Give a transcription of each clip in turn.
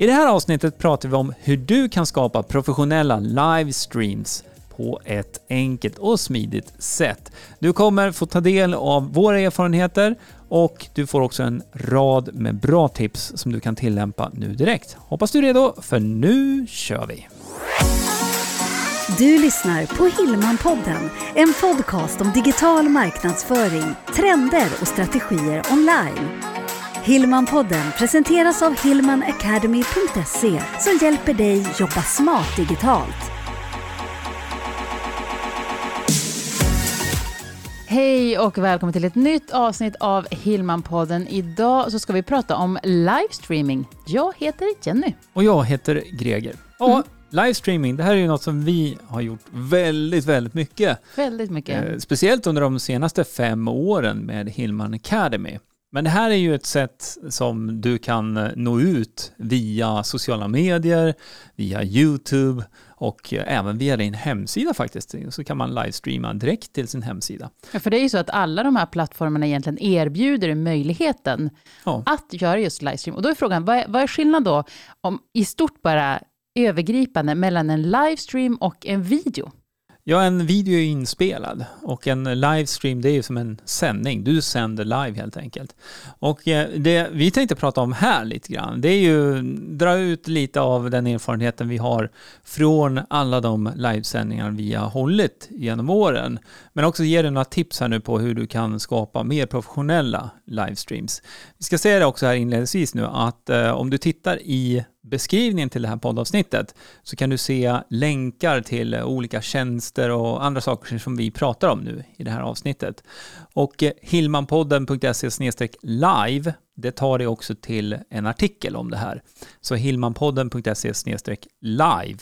I det här avsnittet pratar vi om hur du kan skapa professionella livestreams på ett enkelt och smidigt sätt. Du kommer få ta del av våra erfarenheter och du får också en rad med bra tips som du kan tillämpa nu direkt. Hoppas du är redo, för nu kör vi! Du lyssnar på Hillmanpodden, en podcast om digital marknadsföring, trender och strategier online. Hillmanpodden presenteras av hillmanacademy.se som hjälper dig jobba smart digitalt. Hej och välkommen till ett nytt avsnitt av Hillmanpodden. Idag så ska vi prata om livestreaming. Jag heter Jenny. Och jag heter Greger. Och mm. livestreaming, det här är ju något som vi har gjort väldigt, väldigt mycket. Väldigt mycket. Eh, speciellt under de senaste fem åren med Hillman Academy. Men det här är ju ett sätt som du kan eh, nå ut via sociala medier, via YouTube och eh, även via din hemsida faktiskt. Så kan man livestreama direkt till sin hemsida. Ja, för det är ju så att alla de här plattformarna egentligen erbjuder möjligheten ja. att göra just livestream. Och då är frågan, vad är, vad är skillnaden då, om, i stort bara övergripande, mellan en livestream och en video? Ja, en video är inspelad och en livestream det är ju som en sändning. Du sänder live helt enkelt. Och eh, det vi tänkte prata om här lite grann, det är ju dra ut lite av den erfarenheten vi har från alla de livesändningar vi har hållit genom åren. Men också ge dig några tips här nu på hur du kan skapa mer professionella livestreams. Vi ska säga det också här inledningsvis nu att eh, om du tittar i beskrivningen till det här poddavsnittet så kan du se länkar till olika tjänster och andra saker som vi pratar om nu i det här avsnittet. Och eh, hillmanpodden.se live, det tar dig också till en artikel om det här. Så hillmanpodden.se live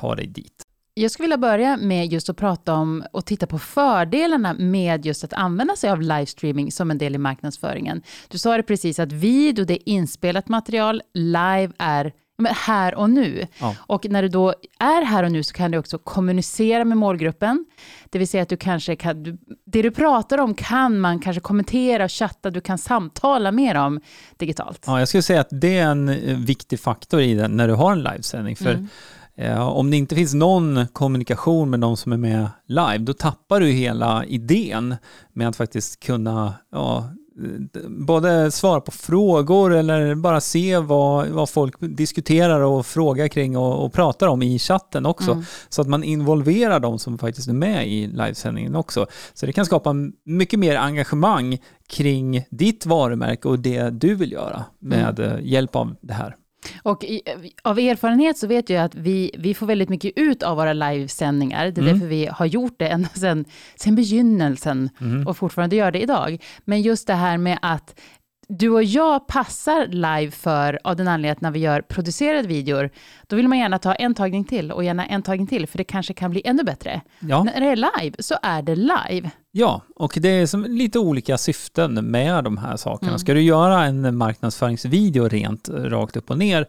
tar dig dit. Jag skulle vilja börja med just att prata om och titta på fördelarna med just att använda sig av livestreaming som en del i marknadsföringen. Du sa det precis att video, det är inspelat material, live är här och nu. Ja. Och när du då är här och nu så kan du också kommunicera med målgruppen. Det vill säga att du kanske kan, det du pratar om kan man kanske kommentera och chatta, du kan samtala mer om digitalt. Ja, jag skulle säga att det är en eh, viktig faktor i det när du har en livesändning. För mm. Eh, om det inte finns någon kommunikation med de som är med live, då tappar du hela idén med att faktiskt kunna ja, både svara på frågor eller bara se vad, vad folk diskuterar och frågar kring och, och pratar om i chatten också. Mm. Så att man involverar de som faktiskt är med i livesändningen också. Så det kan skapa mycket mer engagemang kring ditt varumärke och det du vill göra med mm. hjälp av det här. Och i, av erfarenhet så vet jag att vi, vi får väldigt mycket ut av våra livesändningar. Det är mm. därför vi har gjort det ända sedan, sedan begynnelsen mm. och fortfarande gör det idag. Men just det här med att du och jag passar live för, av den anledningen att när vi gör producerade videor, då vill man gärna ta en tagning till och gärna en tagning till, för det kanske kan bli ännu bättre. Ja. När det är live, så är det live. Ja, och det är som lite olika syften med de här sakerna. Mm. Ska du göra en marknadsföringsvideo rent rakt upp och ner,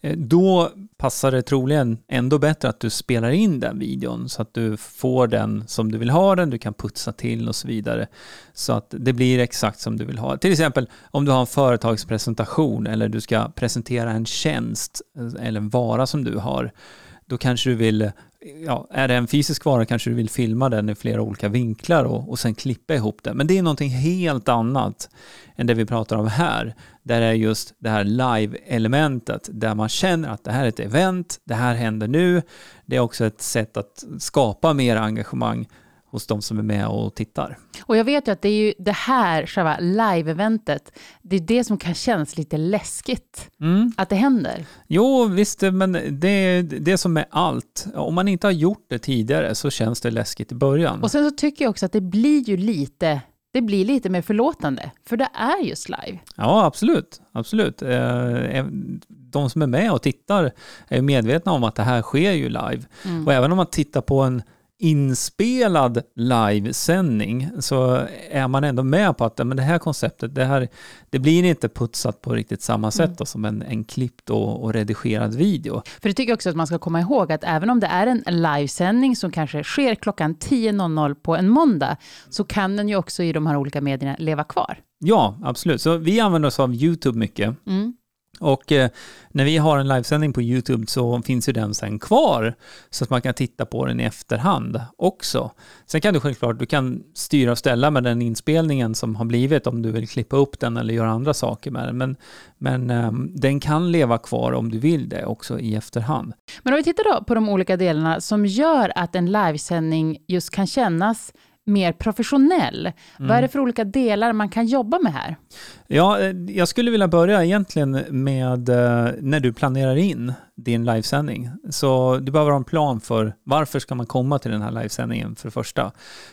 eh, då passar det troligen ändå bättre att du spelar in den videon så att du får den som du vill ha den, du kan putsa till och så vidare. Så att det blir exakt som du vill ha. Till exempel om du har en företagspresentation eller du ska presentera en tjänst eh, eller en vara som du har, då kanske du vill ja, är det en fysisk vara kanske du vill filma den i flera olika vinklar och, och sen klippa ihop det. Men det är någonting helt annat än det vi pratar om här. Där är just det här live-elementet där man känner att det här är ett event, det här händer nu. Det är också ett sätt att skapa mer engagemang hos de som är med och tittar. Och jag vet ju att det är ju det här, själva live-eventet, det är det som kan kännas lite läskigt, mm. att det händer. Jo, visst, men det är det som är allt. Om man inte har gjort det tidigare så känns det läskigt i början. Och sen så tycker jag också att det blir ju lite det blir lite mer förlåtande, för det är just live. Ja, absolut. absolut. Eh, de som är med och tittar är medvetna om att det här sker ju live. Mm. Och även om man tittar på en inspelad livesändning så är man ändå med på att men det här konceptet, det, här, det blir inte putsat på riktigt samma sätt mm. då, som en, en klippt och, och, redigerad video. För det tycker jag också att man ska komma ihåg att även om det är en livesändning som kanske sker klockan 10.00 på en måndag så kan den ju också i de här olika medierna leva kvar. Ja, absolut. Så vi använder oss av YouTube mycket. Mm. Och eh, när vi har en livesändning på YouTube så finns ju den sen kvar så att man kan titta på den i efterhand också. Sen kan du självklart, du kan styra och ställa med den inspelningen som har blivit om du vill klippa upp den eller göra andra saker med den. Men, men eh, den kan leva kvar om du vill det också i efterhand. Men om vi tittar då på de olika delarna som gör att en livesändning just kan kännas mer professionell. Mm. Vad är det mm. för olika delar man kan jobba med här? Ja, eh, jag skulle vilja börja egentligen med eh, när du planerar in din livesändning. Så du behöver ha en plan för varför ska man komma till den här livesändningen för det första.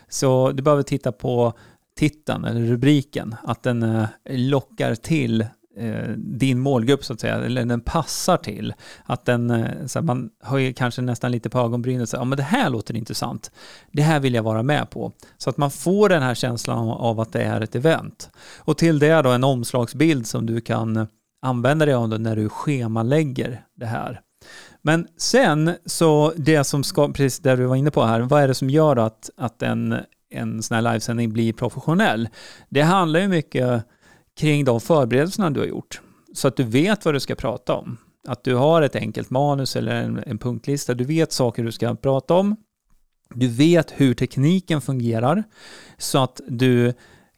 Så du behöver titta på titeln eller rubriken, att den eh, lockar till Eh, din målgrupp så att säga, eller den passar till. Att den, eh, så här, man höjer kanske nästan lite på ögonbrynen och säger, ja men det här låter intressant. Det här vill jag vara med på. Så att man får den här känslan av att det är ett event. Och till det då en omslagsbild som du kan använda dig av när du schemalägger det här. Men sen så det som ska, precis där du var inne på här, vad är det som gör att, att en, en sån här livesändning blir professionell? Det handlar ju mycket kring de förberedelserna du har gjort. Så att du vet vad du ska prata om. Att du har ett enkelt manus eller en, en punktlista. Du vet saker du ska prata om. Du vet hur tekniken fungerar så att du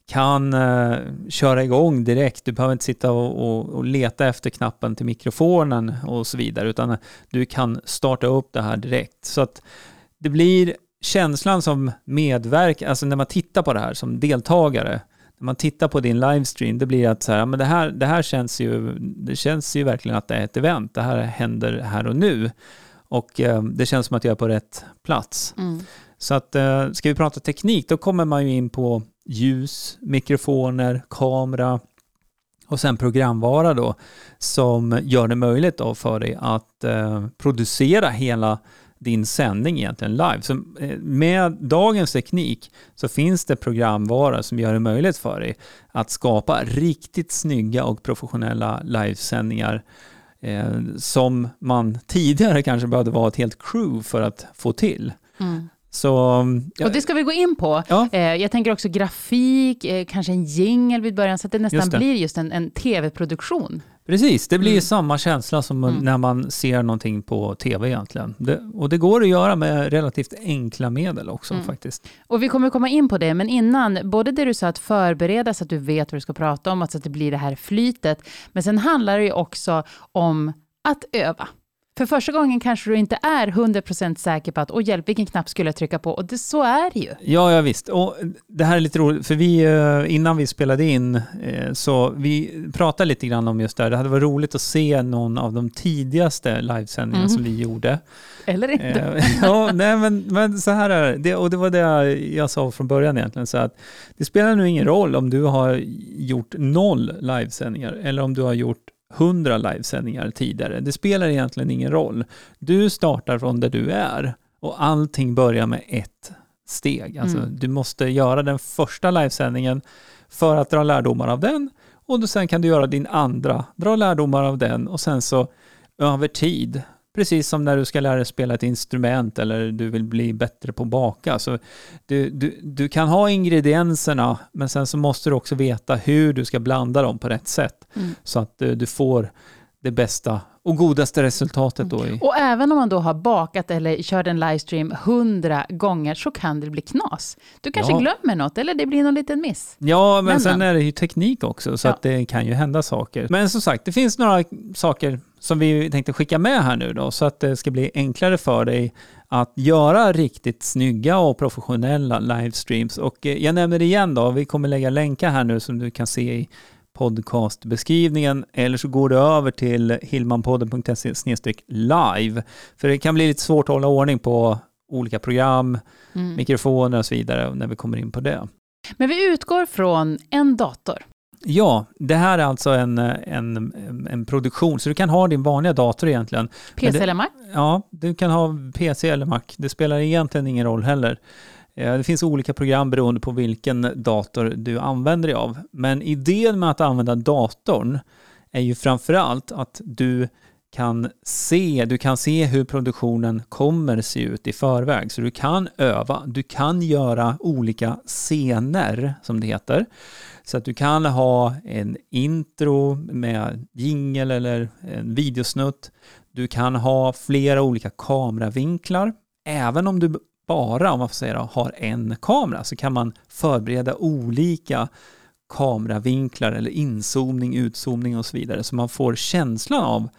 kan eh, köra igång direkt. Du behöver inte sitta och, och, och, leta efter knappen till mikrofonen och så vidare, utan du kan starta upp det här direkt. Så att det blir känslan som medverk, alltså när man tittar på det här som deltagare, man tittar på din livestream, det blir att så här, men det, här, det här känns ju, det känns ju verkligen att det är ett event. Det här händer här och nu. Och eh, det känns som att jag är på rätt plats. Mm. Så att eh, ska vi prata teknik, då kommer man ju in på ljus, mikrofoner, kamera och sen programvara då som gör det möjligt då för dig att eh, producera hela din sändning egentligen live. Så eh, med dagens teknik så finns det programvara som gör det möjligt för dig att skapa riktigt snygga och professionella livesändningar eh, som man tidigare kanske behövde vara ett helt crew för att få till. Mm. Så, och det ska vi gå in på. Ja. Eh, jag tänker också grafik, eh, kanske en jingel vid början, så att det nästan just det. blir just en, en tv-produktion. Precis, det blir mm. samma känsla som mm. när man ser någonting på tv egentligen. Det, och det går att göra med relativt enkla medel också mm. faktiskt. Och vi kommer komma in på det, men innan, både det du sa att förbereda så att du vet vad du ska prata om, alltså att det blir det här flytet, men sen handlar det ju också om att öva. För första gången kanske du inte är 100% säker på att, åh hjälp, vilken knapp skulle jag trycka på? Och det, så är det ju. Ja, ja visst. Och det här är lite roligt, för vi, eh, innan vi spelade in, eh, så vi pratade lite grann om just det här. Det hade varit roligt att se någon av de tidigaste livesändningarna mm. som vi gjorde. Eller inte. Eh, ja, nej, men, men så här är det. Och det var det jag sa från början egentligen. Så att det spelar nu ingen roll om du har gjort noll livesändningar eller om du har gjort 100 livesändningar tidigare. Det spelar egentligen ingen roll. Du startar från där du är och allting börjar med ett steg. Alltså, mm. Du måste göra den första livesändningen för att dra lärdomar av den och sen kan du göra din andra, dra lärdomar av den och sen så över tid Precis som när du ska lära dig spela ett instrument eller du vill bli bättre på att baka. Så du, du, du kan ha ingredienserna men sen så måste du också veta hur du ska blanda dem på rätt sätt. Mm. Så att du, du får det bästa och godaste resultatet då. I... Och även om man då har bakat eller kört en livestream hundra gånger så kan det bli knas. Du kanske ja. glömmer något eller det blir någon liten miss. Ja, men, men sen är det ju teknik också så ja. att det kan ju hända saker. Men som sagt, det finns några saker som vi tänkte skicka med här nu då så att det ska bli enklare för dig att göra riktigt snygga och professionella livestreams. Och eh, jag nämner det igen då, vi kommer lägga länkar här nu som du kan se i podcastbeskrivningen eller så går du över till hillmanpodden.se live. För det kan bli lite svårt att hålla ordning på olika program, mm. mikrofoner och så vidare när vi kommer in på det. Men vi utgår från en dator. Ja, det här är alltså en, en, en produktion, så du kan ha din vanliga dator egentligen. PC det, eller Mac? Ja, du kan ha PC eller Mac. Det spelar egentligen ingen roll heller. Eh, det finns olika program beroende på vilken dator du använder dig av. Men idén med att använda datorn är ju framförallt att du kan se, du kan se hur produktionen kommer se ut i förväg. Så du kan öva, du kan göra olika scener som det heter. Så att du kan ha en intro med jingel eller en videosnutt. Du kan ha flera olika kameravinklar. Även om du bara, om man får säga har en kamera så kan man förbereda olika kameravinklar eller inzoomning, utzoomning och så vidare. Så man får känslan av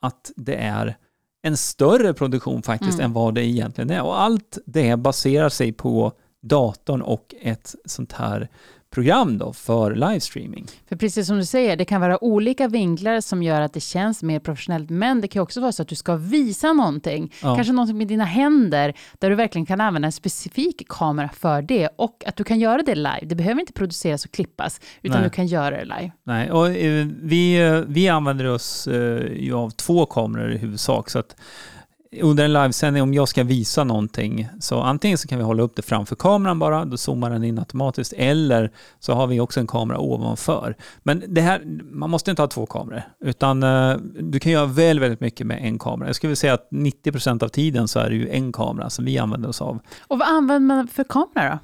att det är en större produktion faktiskt mm. än vad det egentligen är. Och allt det baserar sig på datorn och ett sånt här program då för livestreaming. För precis som du säger, det kan vara olika vinklar som gör att det känns mer professionellt, men det kan också vara så att du ska visa någonting, ja. kanske någonting med dina händer, där du verkligen kan använda en specifik kamera för det och att du kan göra det live. Det behöver inte produceras och klippas, utan Nej. du kan göra det live. Nej, och eh, vi, eh, vi använder oss eh, av två kameror i huvudsak, så att under en livesändning, om jag ska visa någonting, så antingen så kan vi hålla upp det framför kameran bara, då zoomar den in automatiskt, eller så har vi också en kamera ovanför. Men det här, man måste inte ha två kameror, utan uh, du kan göra väldigt, väldigt mycket med en kamera. Jag skulle säga att 90% av tiden så är det ju en kamera som vi använder oss av. Och vad använder man för kamera då?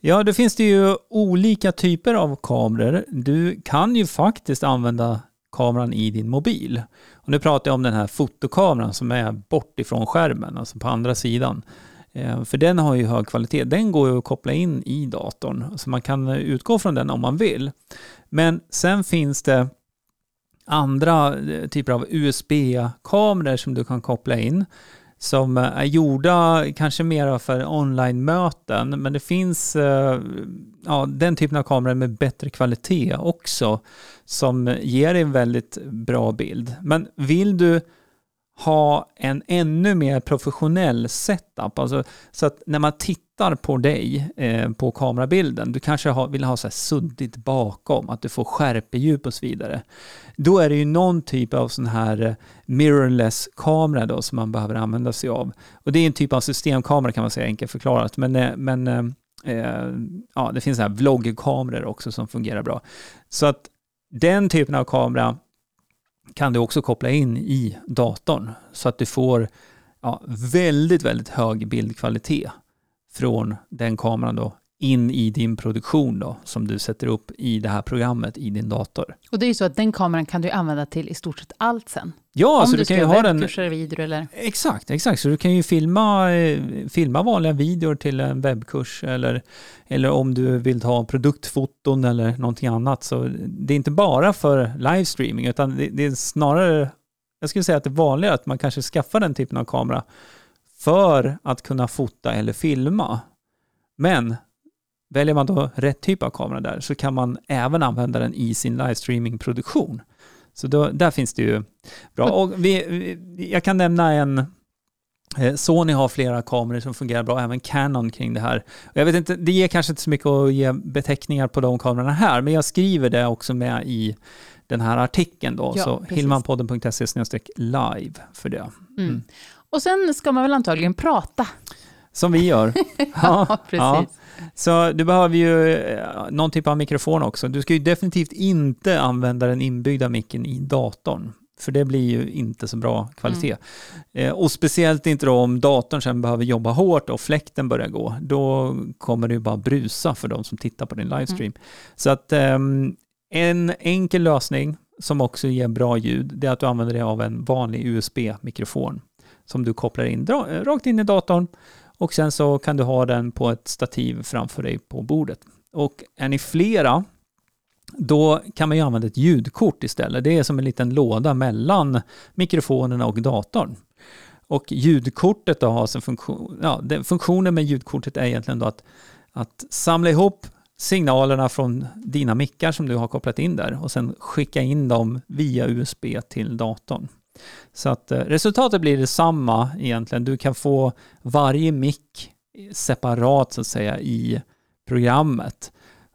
Ja, det finns det ju olika typer av kameror. Du kan ju faktiskt använda kameran i din mobil. Och nu pratar jag om den här fotokameran som är bort ifrån skärmen, alltså på andra sidan. Eh, för den har ju hög kvalitet. Den går ju att koppla in i datorn, så man kan utgå från den om man vill. Men sen finns det andra eh, typer av USB-kameror som du kan koppla in som eh, är gjorda kanske mer för online-möten, men det finns eh, ja, den typen av kameror med bättre kvalitet också som ger en väldigt bra bild. Men vill du ha en ännu mer professionell setup. Alltså, så att när man tittar på dig eh, på kamerabilden, du kanske vill ha så här suddigt bakom, att du får skärpedjup och så vidare. Då är det ju någon typ av sån här eh, mirrorless kamera då som man behöver använda sig av. Och det är en typ av systemkamera kan man säga enkelt förklarat, men, eh, men eh, eh ja, det finns så här vloggkameror också som fungerar bra. Så att den typen av kamera kan du också koppla in i datorn så att du får ja, väldigt, väldigt hög bildkvalitet från den kameran då in i din produktion då, som du sätter upp i det här programmet i din dator. Och det är ju så att den kameran kan du använda till i stort sett allt sen. Ja, Om så du, kan ju ha den... kurser, videor eller... Exakt, exakt. Så du kan ju filma, eh, filma vanliga videor till en webbkurs eller, eller om du vill ta produktfoton eller någonting annat. Så det är inte bara för livestreaming, utan det, det är snarare, jag skulle säga att det är vanligare att man kanske skaffar den typen av kamera för att kunna fota eller filma. Men Väljer man då rätt typ av kamera där så kan man även använda den i sin livestreaming-produktion. Så då, där finns det ju bra. Och vi, jag kan nämna en, eh, Sony har flera kameror som fungerar bra, även Canon kring det här. Jag vet inte, det ger kanske inte så mycket att ge beteckningar på de kamerorna här, men jag skriver det också med i den här artikeln då, ja, så hillmanpodden.se live för det. Mm. Mm. Och sen ska man väl antagligen prata. Som vi gör. ja, precis. Ja. Så du behöver ju eh, någon typ av mikrofon också. Du ska ju definitivt inte använda den inbyggda micken i datorn. För det blir ju inte så bra kvalitet. Mm. Eh, och speciellt inte då om datorn sen behöver jobba hårt och fläkten börjar gå. Då kommer det ju bara brusa för de som tittar på din livestream. Mm. Så att eh, en enkel lösning som också ger bra ljud, det är att du använder dig av en vanlig USB-mikrofon som du kopplar in eh, rakt in i datorn och sen så kan du ha den på ett stativ framför dig på bordet. Och är ni flera, då kan man ju använda ett ljudkort istället. Det är som en liten låda mellan mikrofonerna och datorn. Och ljudkortet då har sin funktion, ja, funktionen med ljudkortet är egentligen då att, att samla ihop signalerna från dina mickar som du har kopplat in där och sen skicka in dem via USB till datorn. Så att eh, resultatet blir detsamma egentligen. Du kan få varje mick separat så att säga i programmet.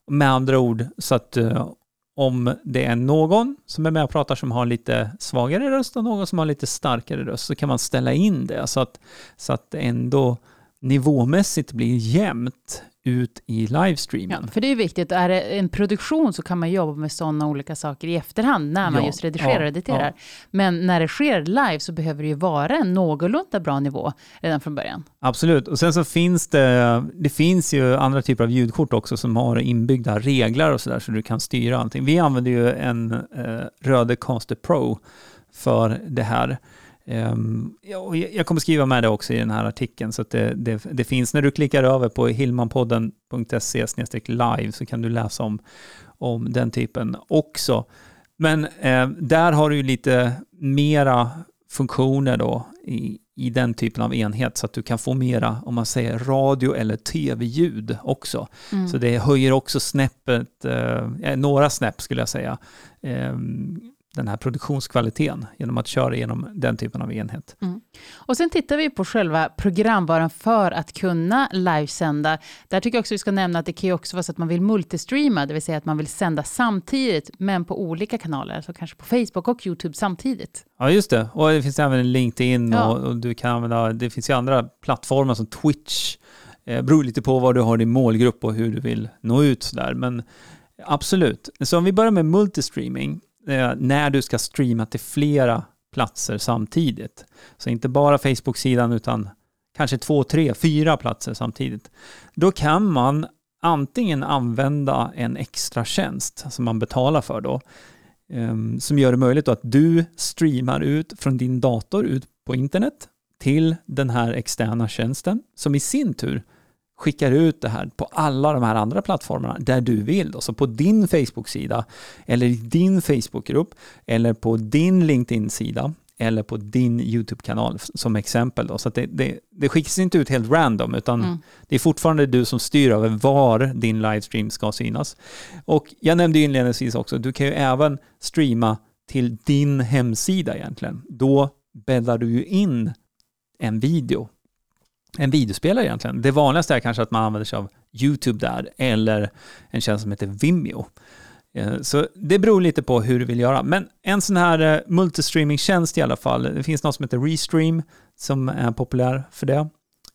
Med andra ord så att eh, om det är någon som är med och pratar som har lite svagare röst och någon som har lite starkare röst så kan man ställa in det så att, så att det ändå nivåmässigt blir jämnt ut i livestreamen. Ja, för det är viktigt, är det en produktion så kan man jobba med sådana olika saker i efterhand när man Ja, just redigerar och ja, editerar. Men när det sker live så behöver det ju vara en någorlunda bra nivå redan från början. Absolut. Och sen så finns det, det finns ju andra typer av ljudkort också som har inbyggda regler och sådär så du kan styra allting. Vi använder ju en eh, Rödecaster Pro för det här. Ehm, ja, och jag kommer skriva med det också i den här artikeln så att det, det, det finns. När du klickar över på hilmanpodden.se live så kan du läsa om, om den typen också. Men eh, där har du ju lite mera funktioner då i, i den typen av enhet så att du kan få mera, om man säger radio eller tv-ljud också. Mm. Så det höjer också snäppet, eh, några snäpp skulle jag säga, eh, den här produktionskvaliteten genom att köra igenom den typen av enhet. Och sen tittar vi på själva programvaran för att kunna livesända. Där tycker jag också vi ska nämna att det kan ju också vara så att man vill multistreama, det vill säga att man vill sända samtidigt, men på olika kanaler, alltså kanske på Facebook och YouTube samtidigt. Ja, just det. Och det finns även LinkedIn Ja. och, och du kan använda, det finns ju andra plattformar som Twitch. Eh, beror lite på vad du har din målgrupp och hur du vill nå ut sådär. Men absolut. Så om vi börjar med multistreaming, eh, när du ska streama till flera platser samtidigt. Så inte bara Facebook-sidan utan kanske två, tre, fyra platser samtidigt. Då kan man antingen använda en extra tjänst som man betalar för då, ehm, som gör det möjligt då att du streamar ut från din dator ut på internet till den här externa tjänsten som i sin tur skickar ut det här på alla de här andra plattformarna där du vill. Då. Så på din Facebook-sida eller i din Facebook-grupp eller på din LinkedIn-sida eller på din YouTube-kanal som exempel. Då. Så det, det, det skickas inte ut helt random utan Mm. det är fortfarande du som styr över var din livestream ska synas. Och jag nämnde inledningsvis också, du kan ju även streama till din hemsida egentligen. Då bäddar du ju in en video. En videospelare egentligen. Det vanligaste är kanske att man använder sig av YouTube där eller en tjänst som heter Vimeo. Eh, så det beror lite på hur du vill göra. Men en sån här eh, multistreaming-tjänst i alla fall. Det finns något som heter Restream som är populär för det.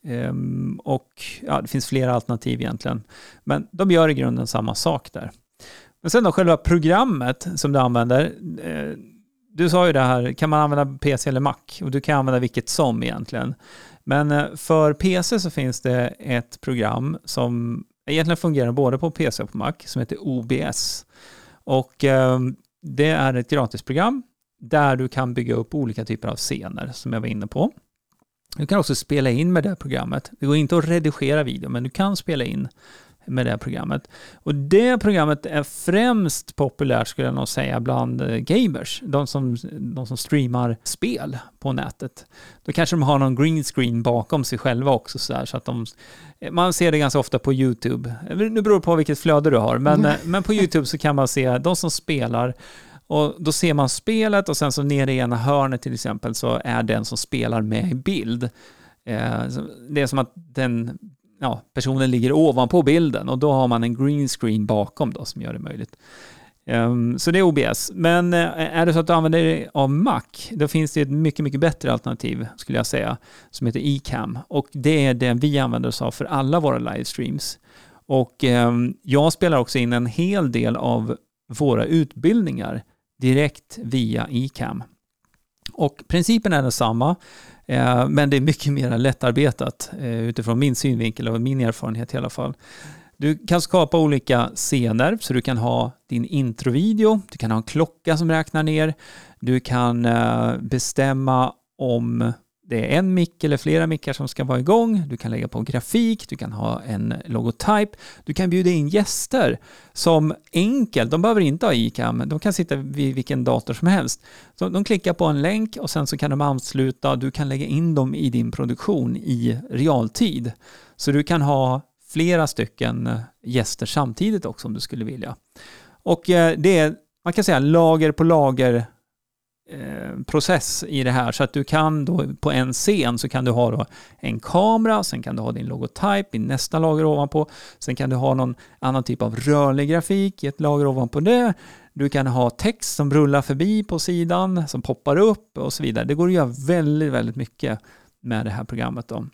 Ehm, och ja, det finns flera alternativ egentligen. Men de gör i grunden samma sak där. Men sen då själva programmet som du använder. Eh, du sa ju det här, kan man använda PC eller Mac? Och du kan använda vilket som egentligen. Men eh, för PC så finns det ett program som egentligen fungerar både på PC och på Mac som heter OBS. Och eh, det är ett gratisprogram där du kan bygga upp olika typer av scener som jag var inne på. Du kan också spela in med det här programmet. Det går inte att redigera video, men du kan spela in med det programmet. Och det programmet är främst populärt skulle jag nog säga bland eh, gamers, de som, de som streamar spel på nätet. Då kanske de har någon green screen bakom sig själva också så, där, så att de, man ser det ganska ofta på YouTube. Nu beror det på vilket flöde du har, men, eh, men på YouTube så kan man se de som spelar och då ser man spelet och sen så nere i ena hörnet till exempel så är den som spelar med i bild. Eh, Det är som att den ja, personen ligger ovanpå bilden och då har man en green screen bakom då som gör det möjligt. Um, Så det är OBS. Men eh, är det så att du använder dig av Mac, då finns det ett mycket, mycket bättre alternativ skulle jag säga, som heter eCam. Och det är det vi använder oss av för alla våra livestreams. Och um, jag spelar också in en hel del av våra utbildningar direkt via eCam. Och principen är densamma, Eh, men det är mycket mer lättarbetat eh, utifrån min synvinkel och min erfarenhet i alla fall. Du kan skapa olika scener, så du kan ha din introvideo, du kan ha en klocka som räknar ner, du kan eh, bestämma om det är en mick eller flera mickar som ska vara igång, du kan lägga på grafik, du kan ha en logotyp, du kan bjuda in gäster som enkelt, de behöver inte ha iCam, de kan sitta vid vilken dator som helst. Så de klickar på en länk och sen så kan de ansluta, du kan lägga in dem i din produktion i realtid. Så du kan ha flera stycken eh, gäster samtidigt också om du skulle vilja. Och eh, det är, man kan säga lager på lager Eh, process i det här så att du kan då på en scen så kan du ha då en kamera, sen kan du ha din logotyp i nästa lager ovanpå, sen kan du ha någon annan typ av rörlig grafik i ett lager ovanpå det. Du kan ha text som rullar förbi på sidan, som poppar upp och så vidare. Det går att göra väldigt, väldigt mycket med det här programmet. Då.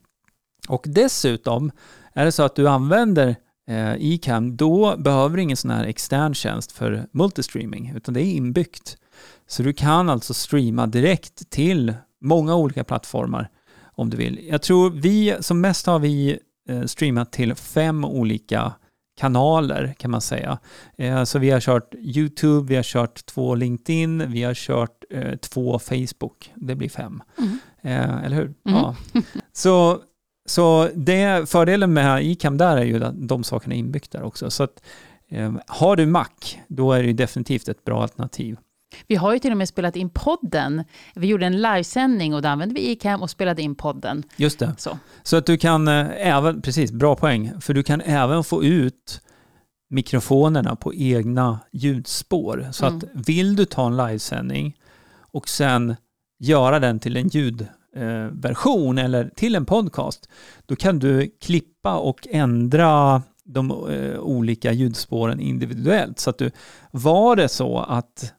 Och dessutom är det så att du använder eh, Icam, då behöver du ingen sån här extern tjänst för multistreaming, utan det är inbyggt. Så du kan alltså streama direkt till många olika plattformar om du vill. Jag tror vi, som mest har vi eh, streamat till fem olika kanaler kan man säga. Eh, så vi har kört YouTube, vi har kört två LinkedIn, vi har kört eh, två Facebook. Det blir fem. Mm. Eller hur? Mm. Ja. Så, så det, fördelen med Icam där är ju att de sakerna är inbyggt där också. Så att, har du Mac, då är det definitivt ett bra alternativ. Vi har ju till och med spelat in podden. Vi gjorde en livesändning och då använde vi Icam och spelade in podden. Just det. Så, så att du kan eh, även, precis, bra poäng, för du kan även få ut mikrofonerna på egna ljudspår. Så mm. att vill du ta en livesändning och sen göra den till en ljudversion eh, eller till en podcast, då kan du klippa och ändra de eh, olika ljudspåren individuellt. Så att du, var det så att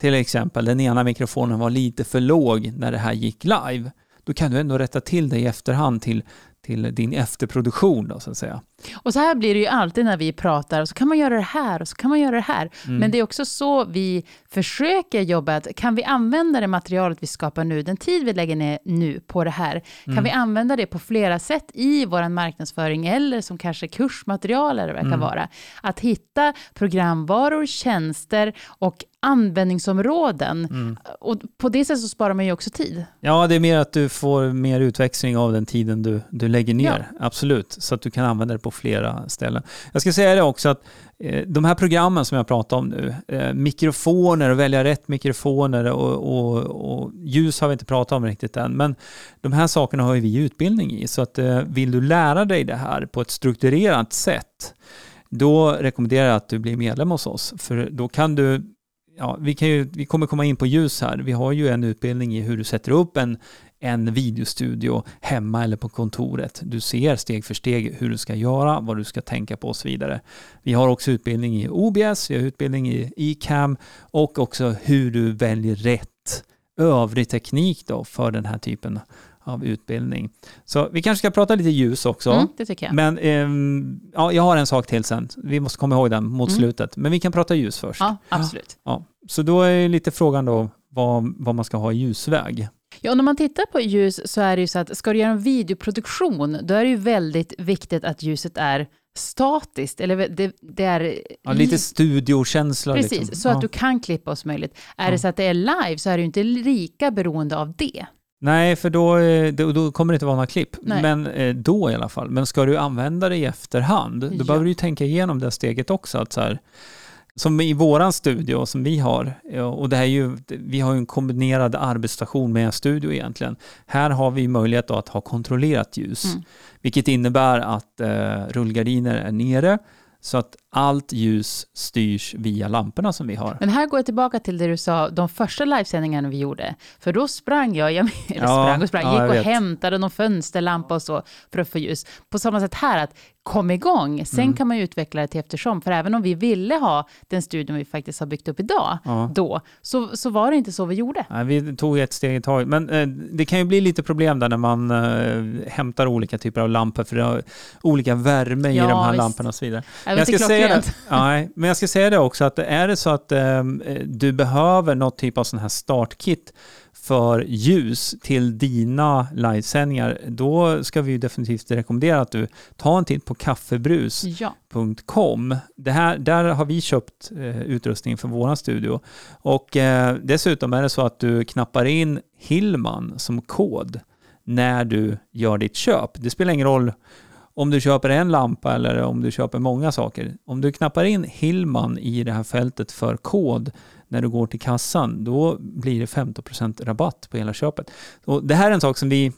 till exempel den ena mikrofonen var lite för låg när det här gick live, då kan du ändå rätta till det i efterhand till, till din efterproduktion då, så att säga. Och så här blir det ju alltid när vi pratar, och så kan man göra det här och så kan man göra det här. Mm. Men det är också så vi försöker jobba, att kan vi använda det materialet vi skapar nu, den tid vi lägger ner nu på det här, kan mm. vi använda det på flera sätt i vår marknadsföring eller som kanske kursmaterial eller vad det mm. kan vara. Att hitta programvaror, tjänster och användningsområden. Mm. Och på det sättet så sparar man ju också tid. Ja, det är mer att du får mer utväxling av den tiden du, du lägger ner. Ja. Absolut, så att du kan använda det på flera ställen. Jag ska säga det också att eh, de här programmen som jag pratar om nu, eh, mikrofoner och välja rätt mikrofoner och, och, och, ljus har vi inte pratat om riktigt än, men de här sakerna har ju vi utbildning i. Så att eh, vill du lära dig det här på ett strukturerat sätt, då rekommenderar jag att du blir medlem hos oss, för då kan du ja, vi, kan ju, vi kommer komma in på ljus här. Vi har ju en utbildning i hur du sätter upp en, en videostudio hemma eller på kontoret. Du ser steg för steg hur du ska göra, vad du ska tänka på och så vidare. Vi har också utbildning i OBS, vi har utbildning i eCam och också hur du väljer rätt övrig teknik då för den här typen av utbildning. Så vi kanske ska prata lite ljus också. Mm, det tycker jag. Men eh, ja, jag har en sak till sen. Vi måste komma ihåg den mot mm. slutet. Men vi kan prata ljus först. Ja, absolut. Ja. Så då är lite frågan då vad, vad man ska ha i ljusväg. Ja, när man tittar på ljus så är det ju så att ska du göra en videoproduktion, då är det ju väldigt viktigt att ljuset är statiskt, eller det, det är... Ja, lite studiokänsla. Precis, liksom. så att du kan klippa oss möjligt. Är ja. det så att det är live så är du inte lika beroende av det. Nej, för då, eh, då, då kommer det inte vara några klipp. Nej. Men eh, då i alla fall. Men ska du använda det i efterhand, då ja. behöver du ju tänka igenom det steget också. Att så här, som i våran studio som vi har, och det här är ju, vi har ju en kombinerad arbetsstation med en studio egentligen. Här har vi möjlighet att ha kontrollerat ljus, mm. vilket innebär att eh, rullgardiner är nere, så att allt ljus styrs via lamporna som vi har. Men här går jag tillbaka till det du sa, de första livesändningarna vi gjorde. För då sprang jag, jag eller sprang och sprang, ja, gick och vet. hämtade någon fönsterlampa och så för att få ljus. På samma sätt här, att kom igång. Sen mm. kan man ju utveckla det till eftersom. För även om vi ville ha den studion vi faktiskt har byggt upp idag, ja. då, så, så var det inte så vi gjorde. Nej, vi tog ett steg i taget. Men eh, det kan ju bli lite problem där när man eh, hämtar olika typer av lampor, för det har olika värme ja, i de här visst. lamporna och så vidare. Jag, jag ska säga det, nej, men jag ska säga det också, att är det så att eh, du behöver något typ av sån här startkit för ljus till dina livesändningar, då ska vi definitivt rekommendera att du tar en titt på kaffebrus.com. Ja. där har vi köpt eh, utrustning för vår studio. Och eh, dessutom är det så att du knappar in Hillman som kod när du gör ditt köp. Det spelar ingen roll om du köper en lampa eller om du köper många saker. Om du knappar in Hillman i det här fältet för kod när du går till kassan, då blir det 15% rabatt på hela köpet. Och det här är en sak som vi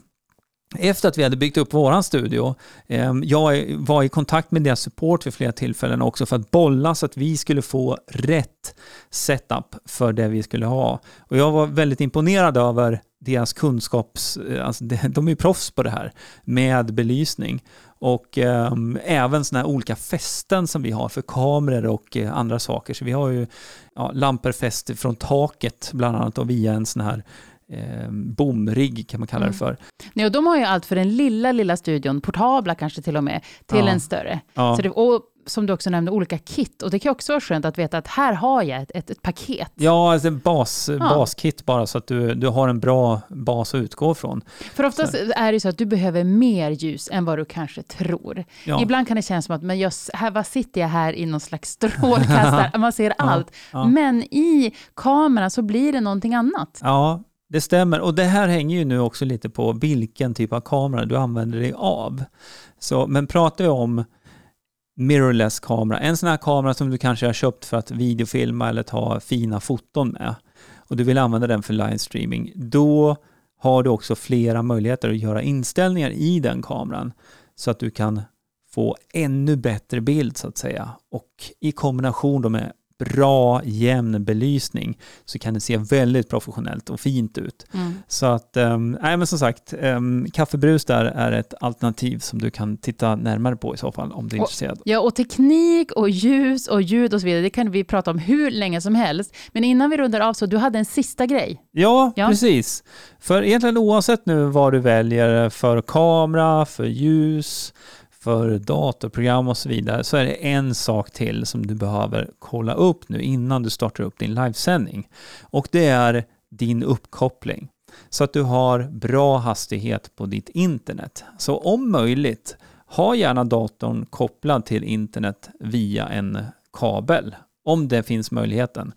efter att vi hade byggt upp våran studio, eh, jag var i kontakt med deras support vid flera tillfällen också för att bolla så att vi skulle få rätt setup för det vi skulle ha. Och jag var väldigt imponerad över deras kunskaps, eh, alltså de är ju proffs på det här med belysning. Och eh, även sådana här olika fästen som vi har för kameror och eh, andra saker. Så vi har ju ja, lampor fäst från taket bland annat och via en sån här eh, bomrigg kan man kalla det Mm. för. Nej, och de har ju allt för den lilla, lilla studion, portabla kanske till och med, till Ja. en större. Ja. Så det, och som du också nämnde, olika kit. Och det kan också vara skönt att veta att här har jag ett, ett, ett paket. Ja, alltså en bas, baskit bara så att du, du har en bra bas att utgå från. För oftast är det så att du behöver mer ljus än vad du kanske tror. Ja. Ibland kan det kännas som att men jag, här, vad sitter jag här i någon slags strålkastare, man ser allt. ja. Men i kameran så blir det någonting annat. Ja, det stämmer. Och det här hänger ju nu också lite på vilken typ av kamera du använder dig av. Så, men pratar vi om mirrorless kamera, en sån här kamera som du kanske har köpt för att videofilma eller ta fina foton med. Och du vill använda den för livestreaming, då har du också flera möjligheter att göra inställningar i den kameran. Så att du kan få ännu bättre bild så att säga. Och i kombination då med bra jämn belysning så kan det se väldigt professionellt och fint ut. Mm. Så att, um, nej men som sagt, um, kaffebrus där är ett alternativ som du kan titta närmare på i så fall om du är Och- intresserad. Ja, och teknik och ljus och ljud och så vidare, det kan vi prata om hur länge som helst. Men innan vi rundar av så, du hade en sista grej. Ja, Ja. precis. För egentligen oavsett nu vad du väljer för kamera, för ljus, för datorprogram och så vidare så är det en sak till som du behöver kolla upp nu innan du startar upp din livesändning. Och det är din uppkoppling. Så att du har bra hastighet på ditt internet. Så om möjligt, ha gärna datorn kopplad till internet via en kabel. Om det finns möjligheten.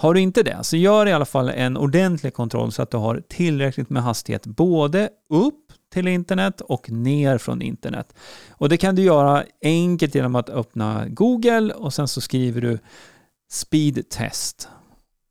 Har du inte det, så gör i alla fall en ordentlig kontroll så att du har tillräckligt med hastighet både upp till internet och ner från internet. Och det kan du göra enkelt genom att öppna Google och sen så skriver du speedtest.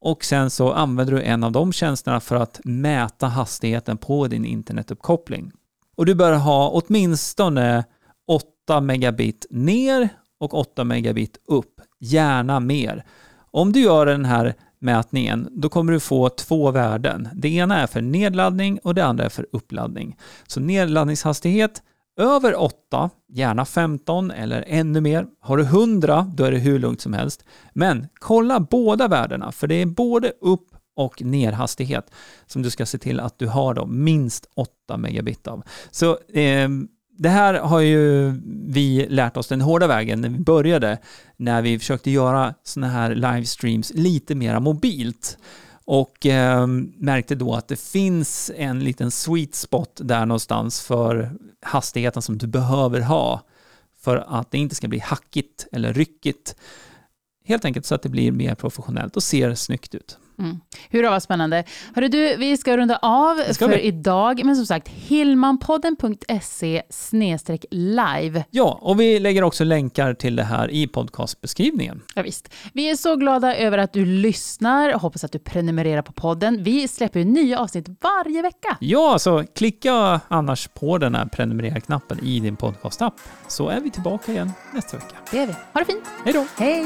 Och sen så använder du en av de tjänsterna för att mäta hastigheten på din internetuppkoppling. Och du bör ha åtminstone 8 megabit ner och 8 megabit upp, gärna mer. Om du gör den här mätningen, då kommer du få två värden. Det ena är för nedladdning och det andra är för uppladdning. Så nedladdningshastighet över 8, gärna 15 eller ännu mer. Har du 100, då är det hur lugnt som helst. Men kolla båda värdena, för det är både upp och nerhastighet som du ska se till att du har då minst 8 megabit av. Så eh, det här har ju vi lärt oss den hårda vägen när vi började, när vi försökte göra sådana här livestreams lite mera mobilt. Och eh, märkte då att det finns en liten sweet spot där någonstans för hastigheten som du behöver ha för att det inte ska bli hackigt eller ryckigt. Helt enkelt så att det blir mer professionellt och ser snyggt ut. Mm. Hurra vad spännande. Hörru du, vi ska runda av ska för vi. idag. Men som sagt, hillmanpodden.se live. Ja, och vi lägger också länkar till det här i podcastbeskrivningen. Ja, visst. Vi är så glada över att du lyssnar. Hoppas att du prenumererar på podden. Vi släpper ju nya avsnitt varje vecka. Ja, så klicka annars på den här prenumerera-knappen i din podcastapp så är vi tillbaka igen nästa vecka. Det är vi. Ha det fint. Hej då! Hej!